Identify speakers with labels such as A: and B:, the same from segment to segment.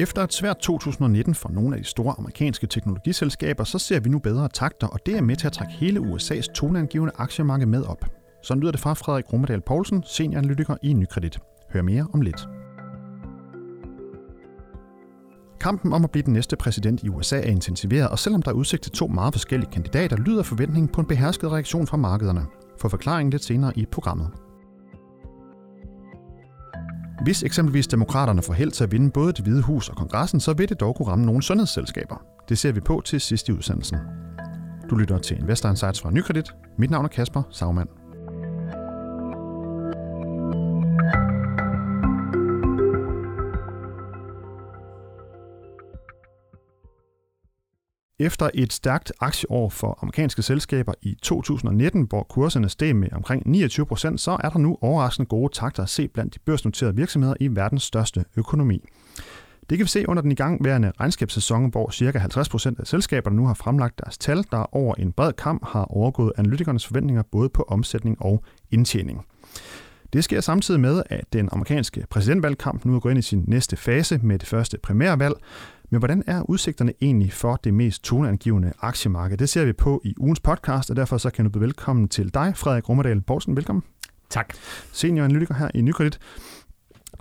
A: Efter et svært 2019 for nogle af de store amerikanske teknologiselskaber, så ser vi nu bedre takter, og det er med til at trække hele USA's toneangivende aktiemarked med op. Så lyder det fra Frederik Romedal Poulsen, senioranalytiker i Nykredit. Hør mere om lidt. Kampen om at blive den næste præsident i USA er intensiveret, og selvom der er udsigt til to meget forskellige kandidater, lyder forventningen på en behersket reaktion fra markederne. For forklaringen lidt senere i programmet. Hvis eksempelvis demokraterne får held til at vinde både det hvide hus og kongressen, så vil det dog kunne ramme nogle sundhedsselskaber. Det ser vi på til sidst i udsendelsen. Du lytter til Investor Insights fra Nykredit. Mit navn er Kasper Sagmann. Efter et stærkt aktieår for amerikanske selskaber i 2019, hvor kurserne steg med omkring 29 procent, så er der nu overraskende gode takter at se blandt de børsnoterede virksomheder i verdens største økonomi. Det kan vi se under den igangværende regnskabssæson, hvor ca. 50% af selskaberne nu har fremlagt deres tal, der over en bred kamp har overgået analytikernes forventninger både på omsætning og indtjening. Det sker samtidig med, at den amerikanske præsidentvalgkamp nu er gået ind i sin næste fase med det første primærvalg, men hvordan er udsigterne egentlig for det mest toneangivende aktiemarked? Det ser vi på i ugens podcast, og derfor så kan du byde velkommen til dig, Frederik Rummerdal Poulsen. Velkommen.
B: Tak.
A: Senior analytiker her i Nykredit.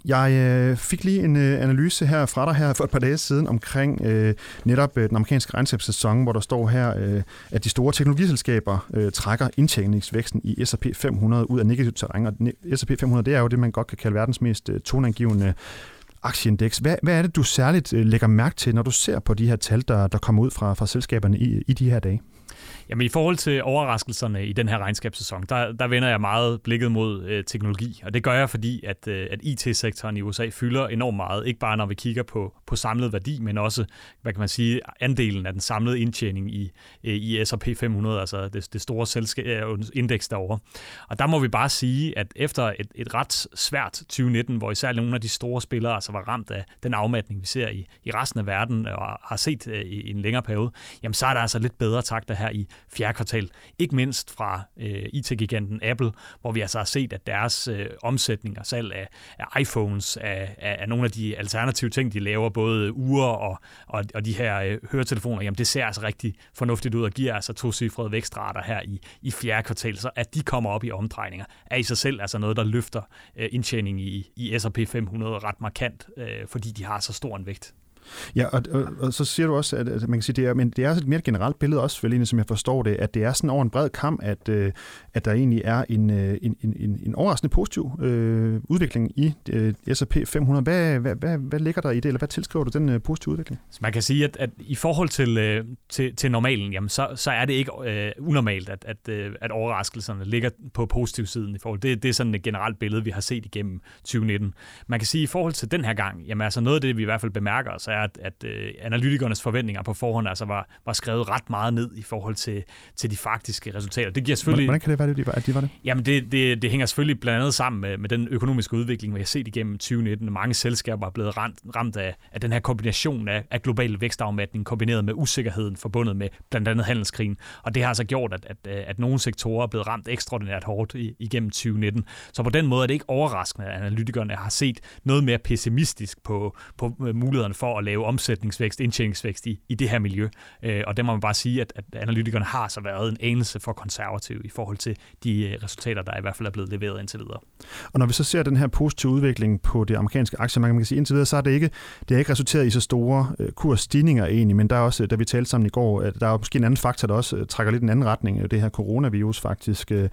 A: Jeg øh, fik lige en øh, analyse her fra dig her for et par dage siden omkring øh, netop øh, den amerikanske regnskabssæson, hvor der står her, øh, at de store teknologiselskaber øh, trækker indtjeningsvæksten i S&P 500 ud af negativt terræn. Og S&P 500 det er jo det, man godt kan kalde verdens mest øh, toneangivende aktieindeks. Hvad, hvad er det, du særligt øh, lægger mærke til, når du ser på de her tal, der, der kommer ud fra, fra selskaberne i, i de her dage?
B: Jamen i forhold til overraskelserne i den her regnskabssæson, der, der vender jeg meget blikket mod øh, teknologi, og det gør jeg, fordi at, øh, at IT-sektoren i USA fylder enormt meget, ikke bare når vi kigger på, på samlet værdi, men også, hvad kan man sige, andelen af den samlede indtjening i, øh, i S&P 500, altså det, det store selskab, øh, indeks derovre. Og der må vi bare sige, at efter et, et ret svært 2019, hvor især nogle af de store spillere altså var ramt af den afmatning, vi ser i, i resten af verden og har set øh, i en længere periode, jamen så er der altså lidt bedre takter her i fjerde kvartal. Ikke mindst fra øh, IT-giganten Apple, hvor vi altså har set, at deres øh, omsætning og salg af, af iPhones, af, af, af nogle af de alternative ting, de laver, både ure og, og, og de her øh, høretelefoner, jamen det ser altså rigtig fornuftigt ud og giver altså to cifrede vækstrater her i, i fjerde kvartal. Så at de kommer op i omdrejninger, er i sig selv altså noget, der løfter øh, indtjening i, i S&P 500 ret markant, øh, fordi de har så stor en vægt.
A: Ja, og, og, og så siger du også, at, at man kan sige, det er, men det er et mere generelt billede også, vel, som jeg forstår det, at det er sådan over en bred kamp, at, øh, at der egentlig er øh, en, en, en, en overraskende positiv øh, udvikling i øh, S&P 500. Hvad, hvad, hvad, hvad ligger der i det, eller hvad tilskriver du den øh, positive udvikling?
B: Så man kan sige, at, at i forhold til, øh, til, til normalen, jamen, så, så er det ikke øh, unormalt, at, at, øh, at overraskelserne ligger på positiv siden i forhold. Det, det er sådan et generelt billede, vi har set igennem 2019. Man kan sige, at i forhold til den her gang, jamen altså noget af det, vi i hvert fald bemærker, så er, at, at øh, analytikernes forventninger på forhånd altså var, var skrevet ret meget ned i forhold til, til de faktiske resultater. Det giver selvfølgelig...
A: Hvordan kan det være, det, at de var det?
B: Jamen, det, det, det hænger selvfølgelig blandt andet sammen med, med den økonomiske udvikling, vi har set igennem 2019. Mange selskaber er blevet ramt, ramt af, af den her kombination af, af global vækstafmatning, kombineret med usikkerheden forbundet med blandt andet handelskrigen. Og det har altså gjort, at, at, at nogle sektorer er blevet ramt ekstraordinært hårdt i, igennem 2019. Så på den måde er det ikke overraskende, at analytikerne har set noget mere pessimistisk på, på mulighederne for at lave omsætningsvækst, indtjeningsvækst i, i det her miljø. Øh, og der må man bare sige, at, at analytikerne har så været en anelse for konservative i forhold til de øh, resultater, der i hvert fald er blevet leveret indtil videre.
A: Og når vi så ser den her positive udvikling på det amerikanske aktiemarked, man kan sige indtil videre, så er det ikke, det er ikke resulteret i så store øh, kursstigninger egentlig, men der er også, da vi talte sammen i går, at der er måske en anden faktor, der også trækker lidt en anden retning, det her coronavirus faktisk. Kan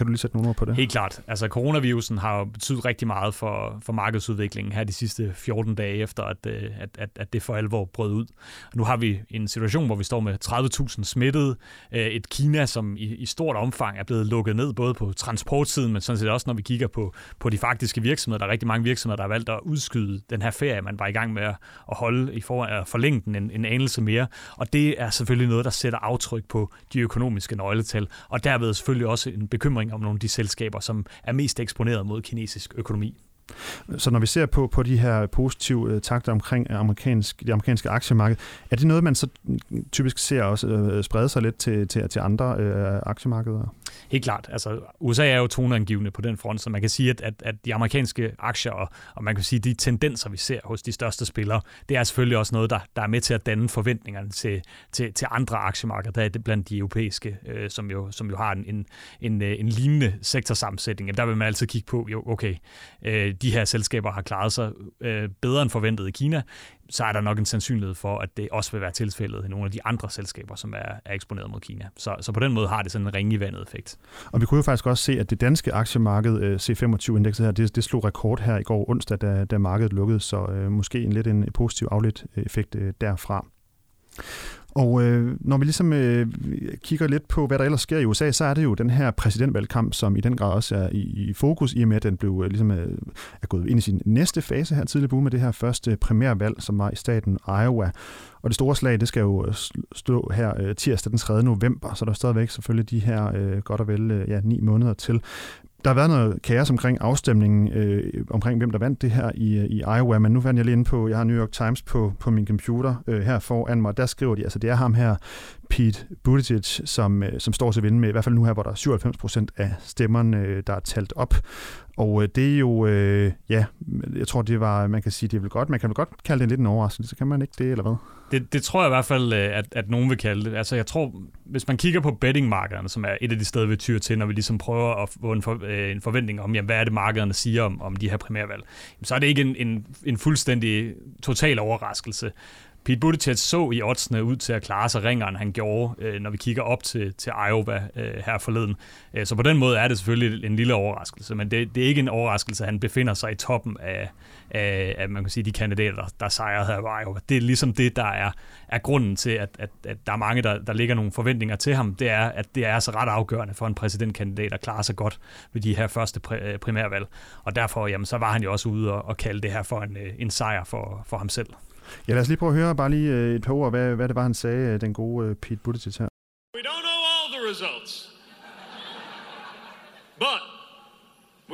A: du lige sætte nogle ord på det?
B: Helt klart. Altså coronavirusen har jo betydet rigtig meget for, for markedsudviklingen her de sidste 14 dage efter, at, at, at, at det for alvor brød ud. Og nu har vi en situation, hvor vi står med 30.000 smittede, øh, et Kina, som i, i stort omfang er blevet lukket ned, både på transportsiden, men sådan set også, når vi kigger på, på de faktiske virksomheder. Der er rigtig mange virksomheder, der har valgt at udskyde den her ferie, man var i gang med at holde i for, at forlænge den en, en anelse mere. Og det er selvfølgelig noget, der sætter aftryk på de økonomiske nøgletal, og derved selvfølgelig også en bekymring om nogle af de selskaber, som er mest eksponeret mod kinesisk økonomi.
A: Så når vi ser på, på de her positive øh, takter omkring øh, amerikansk, det amerikanske aktiemarked, er det noget, man så mm, typisk ser også øh, øh, sprede sig lidt til, til, til andre øh, aktiemarkeder?
B: Helt klart. Altså, USA er jo toneangivende på den front, så man kan sige, at, at, at de amerikanske aktier, og, og man kan sige, de tendenser, vi ser hos de største spillere, det er selvfølgelig også noget, der, der er med til at danne forventningerne til, til, til andre aktiemarkeder, der er det blandt de europæiske, øh, som, jo, som jo har en, en, en, øh, en lignende sektorsammensætning. Der vil man altid kigge på, jo, okay, øh, de her selskaber har klaret sig øh, bedre end forventet i Kina, så er der nok en sandsynlighed for, at det også vil være tilfældet i nogle af de andre selskaber, som er, er eksponeret mod Kina. Så, så på den måde har det sådan en ring i vandet effekt.
A: Og vi kunne jo faktisk også se, at det danske aktiemarked, øh, C25-indekset her, det, det slog rekord her i går onsdag, da, da markedet lukkede, så øh, måske en lidt en positiv afledt effekt øh, derfra. Og øh, når vi ligesom øh, kigger lidt på, hvad der ellers sker i USA, så er det jo den her præsidentvalgkamp, som i den grad også er i, i fokus, i og med, at den blev øh, ligesom, øh, er gået ind i sin næste fase her tidligere på med det her første primærvalg, som var i staten Iowa. Og det store slag, det skal jo øh, stå her øh, tirsdag den 3. november, så der er stadigvæk selvfølgelig de her øh, godt og vel øh, ja, ni måneder til. Der har været noget kaos omkring afstemningen, øh, omkring hvem der vandt det her i, øh, i Iowa, men nu fandt jeg lige ind på, jeg har New York Times på, på min computer øh, her foran mig, der skriver de, altså det er ham her, Pete Buttigieg, som, øh, som står til at vinde med, i hvert fald nu her, hvor der er 97 procent af stemmerne, øh, der er talt op. Og øh, det er jo, øh, ja, jeg tror, det var, man kan sige, det er vel godt, man kan vel godt kalde det lidt en overraskelse, så kan man ikke det, eller hvad?
B: Det, det tror jeg i hvert fald, øh, at, at nogen vil kalde det. Altså jeg tror, hvis man kigger på bettingmarkederne, som er et af de steder, vi tyrer til, når vi ligesom prøver at få en, for, øh, en forventning om, jamen, hvad er det, markederne siger om, om de her primærvalg, så er det ikke en, en, en fuldstændig total overraskelse. Pete Buttigieg så i oddsene ud til at klare sig ringeren, han gjorde, øh, når vi kigger op til, til Iowa øh, her forleden. Øh, så på den måde er det selvfølgelig en lille overraskelse, men det, det er ikke en overraskelse, at han befinder sig i toppen af, af, af man kan sige, de kandidater, der, der sejrede her i Iowa. Det er ligesom det, der er, er grunden til, at, at, at der er mange, der, der ligger nogle forventninger til ham. Det er, at det er så ret afgørende for en præsidentkandidat at klare sig godt ved de her første øh, primærvalg. Og derfor jamen, så var han jo også ude og, og kalde det her for en, øh, en sejr for, for ham selv.
A: Ja, lad os lige prøve at høre bare lige øh, et par ord, hvad, hvad det var, han sagde, øh, den gode øh, Pete Buttigieg her. We don't know all the results. But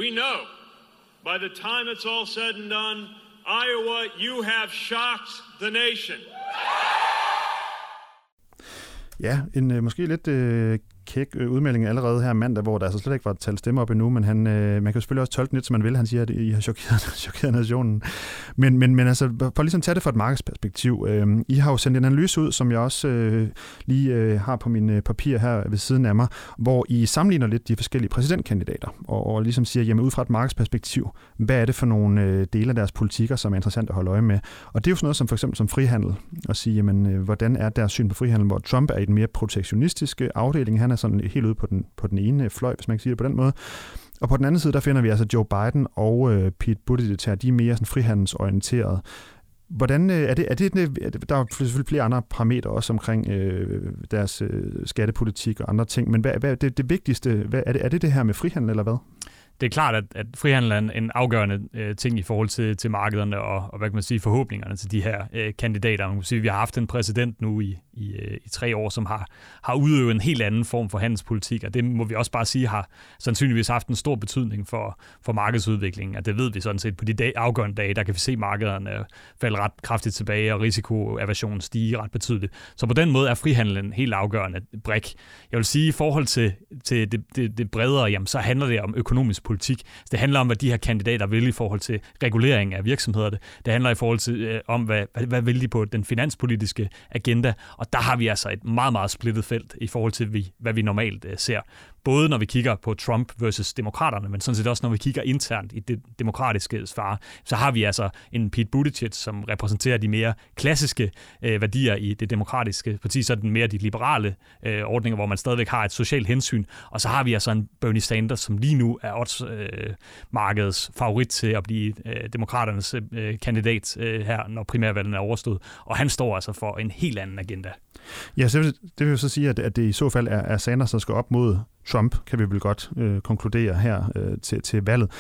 A: we know by the time it's all said and done, Iowa, you have shocked the nation. Ja, en øh, måske lidt øh, kæk øh, udmelding allerede her mandag, hvor der altså slet ikke var talt stemme op endnu, men han, øh, man kan jo selvfølgelig også tolke det lidt, som man vil. Han siger, at I har chokeret, chokeret nationen. Men, men, men altså, for ligesom at ligesom tage det fra et markedsperspektiv, øh, I har jo sendt en analyse ud, som jeg også øh, lige øh, har på mine øh, papir her ved siden af mig, hvor I sammenligner lidt de forskellige præsidentkandidater, og, og ligesom siger, jamen ud fra et markedsperspektiv, hvad er det for nogle øh, dele af deres politikker, som er interessant at holde øje med? Og det er jo sådan noget som for eksempel som frihandel, og sige, jamen, øh, hvordan er deres syn på frihandel, hvor Trump er i den mere protektionistiske afdeling, han er sådan helt ude på den, på den ene fløj, hvis man kan sige det på den måde. Og på den anden side, der finder vi altså Joe Biden og øh, Pete Buttigieg her, de er mere sådan frihandelsorienterede. Hvordan øh, er det, er det, der er selvfølgelig flere andre parametre også omkring øh, deres øh, skattepolitik og andre ting, men hvad, hvad det, det vigtigste, hvad, er, det, er det det her med frihandel eller hvad?
B: Det er klart, at, at frihandel er en, en afgørende øh, ting i forhold til, til markederne og, og hvad kan man sige, forhåbningerne til de her øh, kandidater. Man kan sige, at vi har haft en præsident nu i, i, øh, i tre år, som har, har udøvet en helt anden form for handelspolitik, og det må vi også bare sige har sandsynligvis haft en stor betydning for, for markedsudviklingen. Og det ved vi sådan set på de dag, afgørende dage, der kan vi se markederne falde ret kraftigt tilbage, og risikoaversionen stige ret betydeligt. Så på den måde er frihandelen helt afgørende brik. Jeg vil sige, i forhold til, til det, det, det bredere, jamen, så handler det om økonomisk politik. Så det handler om, hvad de her kandidater vil i forhold til regulering af virksomhederne. Det handler i forhold til, øh, om, hvad, hvad, hvad vil de på den finanspolitiske agenda. Og der har vi altså et meget, meget splittet felt i forhold til, hvad vi normalt øh, ser både når vi kigger på Trump versus demokraterne, men sådan set også når vi kigger internt i det demokratiske svar, så har vi altså en Pete Buttigieg, som repræsenterer de mere klassiske øh, værdier i det demokratiske parti, så den mere de liberale øh, ordninger, hvor man stadigvæk har et socialt hensyn, og så har vi altså en Bernie Sanders, som lige nu er odds øh, markedets favorit til at blive øh, demokraternes øh, kandidat øh, her, når primærvalget er overstået, og han står altså for en helt anden agenda.
A: Ja, så det vil jo så sige, at, at det i så fald er, er Sanders, der skal op mod Trump, kan vi vel godt øh, konkludere her øh, til, til valget.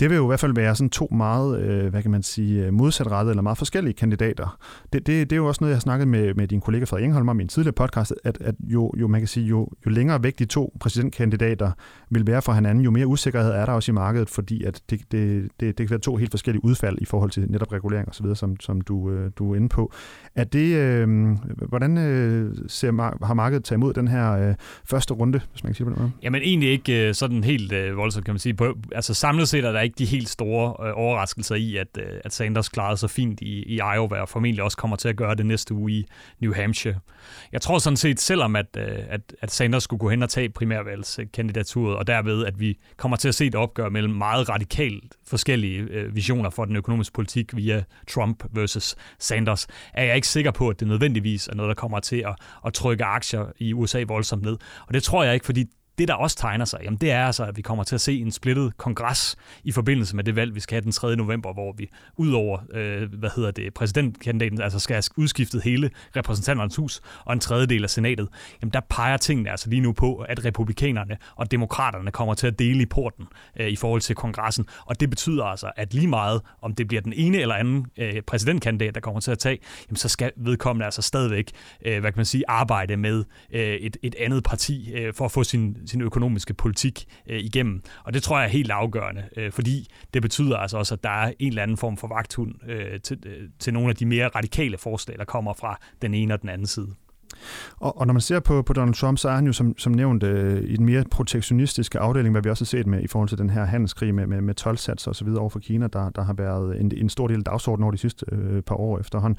A: Det vil jo i hvert fald være sådan to meget, øh, hvad kan man sige, øh, modsatrettede eller meget forskellige kandidater. Det, det, det er jo også noget, jeg har snakket med, med din kollega Frederik Engholm om i en tidligere podcast, at, at jo, jo, man kan sige, jo, jo længere væk de to præsidentkandidater vil være fra hinanden, jo mere usikkerhed er der også i markedet, fordi at det, det, det, det kan være to helt forskellige udfald i forhold til netop regulering osv., som, som du, øh, du er inde på. Er det, øh, hvordan øh, ser, har markedet taget imod den her øh, første runde, hvis man kan sige på den måde?
B: Jamen egentlig ikke øh, sådan helt øh, voldsomt, kan man sige. På, altså samlet set er der ikke de helt store øh, overraskelser i, at, øh, at Sanders klarede sig fint i, i Iowa, og formentlig også kommer til at gøre det næste uge i New Hampshire. Jeg tror sådan set, selvom at, øh, at, at Sanders skulle gå hen og tage primærvalgskandidaturet, og derved, at vi kommer til at se et opgør mellem meget radikalt forskellige øh, visioner for den økonomiske politik via Trump versus Sanders, er jeg ikke sikker på, at det nødvendigvis er noget, der kommer til at, at trykke aktier i USA voldsomt ned. Og det tror jeg ikke, fordi det, der også tegner sig, jamen det er altså, at vi kommer til at se en splittet kongres i forbindelse med det valg, vi skal have den 3. november, hvor vi udover, øh, hvad hedder det, præsidentkandidaten, altså skal have udskiftet hele repræsentanternes hus og en tredjedel af senatet, jamen der peger tingene altså lige nu på, at republikanerne og demokraterne kommer til at dele i porten øh, i forhold til kongressen, og det betyder altså, at lige meget, om det bliver den ene eller anden øh, præsidentkandidat, der kommer til at tage, jamen så skal vedkommende altså stadigvæk, øh, hvad kan man sige, arbejde med øh, et, et andet parti øh, for at få sin sin økonomiske politik øh, igennem. Og det tror jeg er helt afgørende, øh, fordi det betyder altså også, at der er en eller anden form for vagthund øh, til, øh, til nogle af de mere radikale forslag, der kommer fra den ene og den anden side.
A: Og, og når man ser på, på Donald Trump, så er han jo som, som nævnt øh, i den mere protektionistiske afdeling, hvad vi også har set med i forhold til den her handelskrig med, med, med tolvsats og så videre over for Kina, der, der har været en, en stor del af dagsordenen over de sidste øh, par år efterhånden.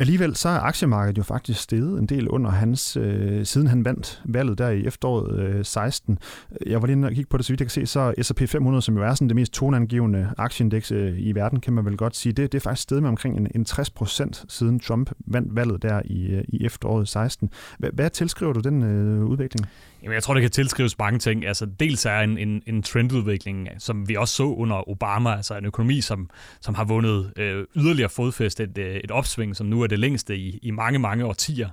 A: Alligevel så er aktiemarkedet jo faktisk steget en del under hans, øh, siden han vandt valget der i efteråret øh, 16. Jeg var lige inde og kigge på det, så vidt jeg kan se, så S&P 500, som jo er sådan det mest toneangivende aktieindeks øh, i verden, kan man vel godt sige, det, det er faktisk steget med omkring en, en 60 procent siden Trump vandt valget der i, øh, i efteråret 16. Hvad, hvad tilskriver du den øh, udvikling?
B: Jamen, jeg tror, det kan tilskrives mange ting. Altså, dels er en, en, en trendudvikling, som vi også så under Obama, altså en økonomi, som, som har vundet øh, yderligere fodfæste, et, øh, et opsving, som nu er det længste i, i mange, mange årtier.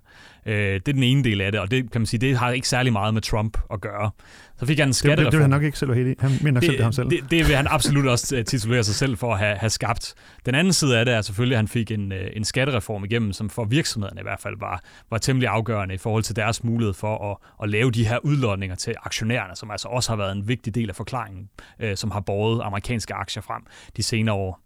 B: Øh, det er den ene del af det, og det kan man sige, det har ikke særlig meget med Trump at gøre. Så fik han en skattereform.
A: Det, det, det vil han nok ikke selv helt Han mener nok det, selv det ham selv.
B: Det, det vil han absolut også øh, titulere sig selv for at have, have skabt. Den anden side af det er selvfølgelig, at han fik en, øh, en skattereform igennem, som for virksomhederne i hvert fald var, var temmelig afgørende i forhold til deres mulighed for at, at lave de her udlodninger til aktionærerne, som altså også har været en vigtig del af forklaringen, øh, som har båret amerikanske aktier frem de senere år.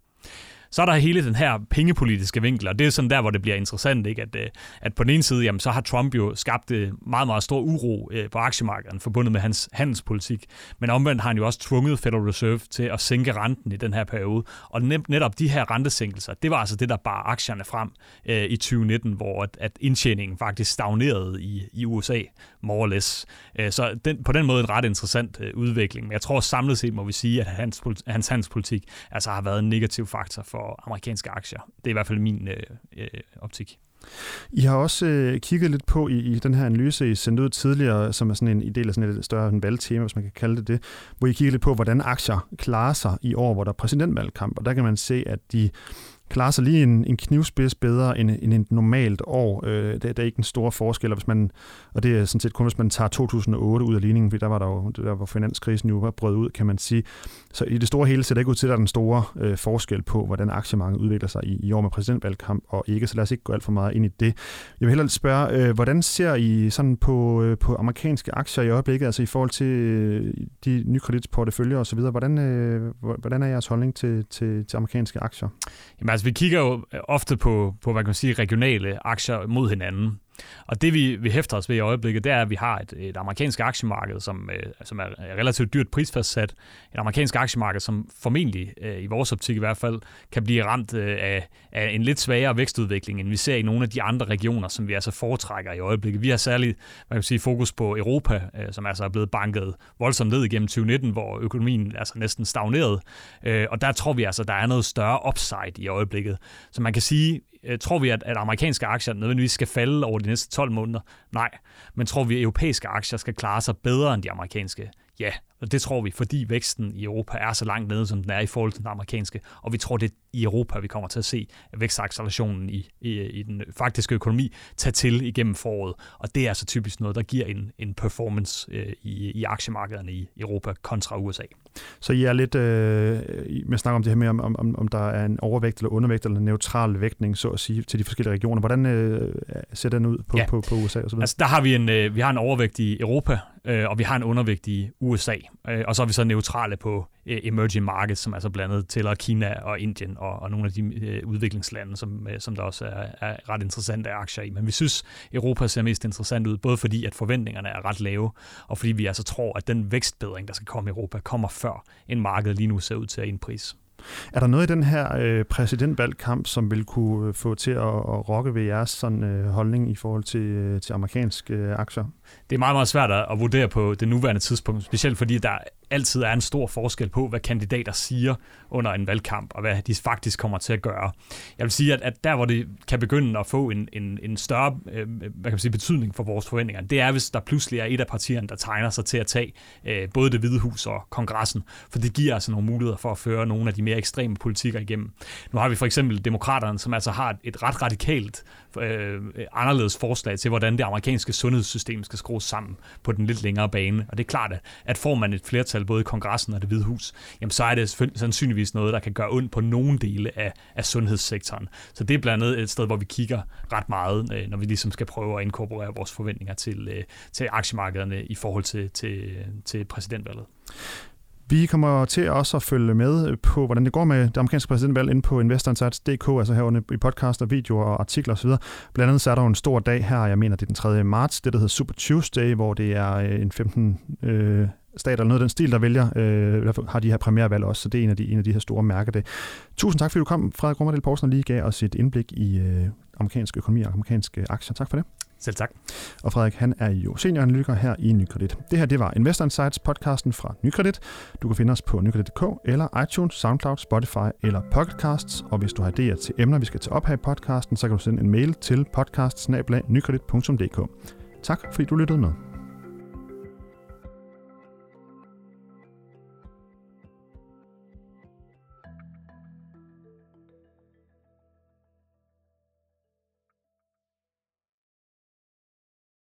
B: Så er der hele den her pengepolitiske vinkel, og det er sådan der, hvor det bliver interessant, ikke? At, øh, at på den ene side, jamen, så har Trump jo skabt øh, meget, meget stor uro øh, på aktiemarkedet, forbundet med hans handelspolitik. Men omvendt har han jo også tvunget Federal Reserve til at sænke renten i den her periode. Og netop de her rentesænkelser, det var altså det, der bar aktierne frem i 2019, hvor at, at indtjeningen faktisk stagnerede i, i USA, more or less. Så den, på den måde en ret interessant udvikling. Men jeg tror samlet set må vi sige, at hans, hans handelspolitik altså har været en negativ faktor for for amerikanske aktier. Det er i hvert fald min øh, øh, optik.
A: I har også øh, kigget lidt på i, i den her analyse, I sendte ud tidligere, som er sådan en, del af sådan et større valgtema, hvis man kan kalde det det, hvor I kigger lidt på, hvordan aktier klarer sig i år, hvor der er præsidentvalgkamp. Og der kan man se, at de klarer sig lige en, en knivspids bedre end, end et normalt år. Øh, der, der er ikke en stor forskel, og, hvis man, og det er sådan set kun, hvis man tager 2008 ud af ligningen, fordi der var der jo, der var finanskrisen jo var brød ud, kan man sige. Så i det store hele ser det ikke ud til, at der er den store øh, forskel på, hvordan aktiemarkedet udvikler sig i, i år med præsidentvalgkamp og ikke, så lad os ikke gå alt for meget ind i det. Jeg vil hellere spørge, øh, hvordan ser I sådan på, øh, på amerikanske aktier i øjeblikket, altså i forhold til øh, de nykreditsporteføljer osv., hvordan, øh, hvordan er jeres holdning til, til, til amerikanske aktier?
B: Jamen altså, vi kigger jo øh, ofte på, på hvad kan man sige, regionale aktier mod hinanden. Og det vi, vi hæfter os ved i øjeblikket, det er, at vi har et, et amerikansk aktiemarked, som, øh, som er relativt dyrt prisfastsat. Et amerikansk aktiemarked, som formentlig, øh, i vores optik i hvert fald, kan blive ramt øh, af, af en lidt svagere vækstudvikling, end vi ser i nogle af de andre regioner, som vi altså foretrækker i øjeblikket. Vi har særligt man kan sige, fokus på Europa, øh, som altså er blevet banket voldsomt ned igennem 2019, hvor økonomien altså næsten stagneret. Øh, og der tror vi altså, der er noget større upside i øjeblikket. Så man kan sige, Øh, tror vi, at, at amerikanske aktier nødvendigvis skal falde over de næste 12 måneder? Nej. Men tror vi, at europæiske aktier skal klare sig bedre end de amerikanske? Ja. Og det tror vi, fordi væksten i Europa er så langt nede, som den er i forhold til den amerikanske. Og vi tror, det er i Europa, vi kommer til at se vækstaccelerationen i, i, i den faktiske økonomi tage til igennem foråret. Og det er altså typisk noget, der giver en, en performance øh, i, i aktiemarkederne i Europa kontra USA.
A: Så I er lidt øh, med at snakke om det her med, om, om, om der er en overvægt eller undervægt eller en neutral vægtning, så at sige, til de forskellige regioner. Hvordan øh, ser den ud på, ja. på, på USA? Og så
B: altså, der har vi en, øh, vi har en overvægt i Europa, øh, og vi har en undervægt i USA. Øh, og så er vi så neutrale på øh, emerging markets, som altså blandet til Kina og Indien og, og nogle af de øh, udviklingslande, som, øh, som der også er, er ret interessante aktier i. Men vi synes, Europa ser mest interessant ud, både fordi at forventningerne er ret lave, og fordi vi altså tror, at den vækstbedring, der skal komme i Europa, kommer før en marked lige nu ser ud til at indprise.
A: Er der noget i den her øh, præsidentvalgkamp, som vil kunne øh, få til at, at rokke ved jeres sådan, øh, holdning i forhold til, øh, til amerikanske øh, aktier?
B: Det er meget, meget svært at vurdere på det nuværende tidspunkt, specielt fordi der altid er en stor forskel på, hvad kandidater siger under en valgkamp, og hvad de faktisk kommer til at gøre. Jeg vil sige, at, at der, hvor det kan begynde at få en, en, en større øh, hvad kan man sige, betydning for vores forventninger, det er, hvis der pludselig er et af partierne, der tegner sig til at tage øh, både det hvide hus og kongressen, for det giver altså nogle muligheder for at føre nogle af de mere ekstreme politikker igennem. Nu har vi for eksempel demokraterne, som altså har et, ret radikalt øh, anderledes forslag til, hvordan det amerikanske sundhedssystem skal skrues sammen på den lidt længere bane. Og det er klart, at, at får man et flertal både i kongressen og det hvide hus, jamen så er det sandsynligvis noget, der kan gøre ondt på nogle dele af, af sundhedssektoren. Så det er blandt andet et sted, hvor vi kigger ret meget, øh, når vi ligesom skal prøve at inkorporere vores forventninger til, øh, til aktiemarkederne i forhold til, til, til præsidentvalget.
A: Vi kommer til også at følge med øh, på, hvordan det går med det amerikanske præsidentvalg inde på investorinsights.dk, altså herunder i podcast og videoer og artikler osv. Blandt andet så er der jo en stor dag her, jeg mener det er den 3. marts, det der hedder Super Tuesday, hvor det er øh, en 15 øh, stater eller noget af den stil, der vælger, øh, har de her premiervalg også, så det er en af de, en af de her store mærker. Det. Tusind tak, fordi du kom, Frederik Rummerdel Poulsen, og lige gav os et indblik i øh, amerikansk økonomi og amerikanske aktier. Tak for det.
B: Selv tak.
A: Og Frederik, han er jo senioranalytiker her i Nykredit. Det her, det var Investor Insights podcasten fra Nykredit. Du kan finde os på nykredit.dk eller iTunes, SoundCloud, Spotify eller Podcasts. Og hvis du har idéer til emner, vi skal tage op her i podcasten, så kan du sende en mail til podcast Tak fordi du lyttede med.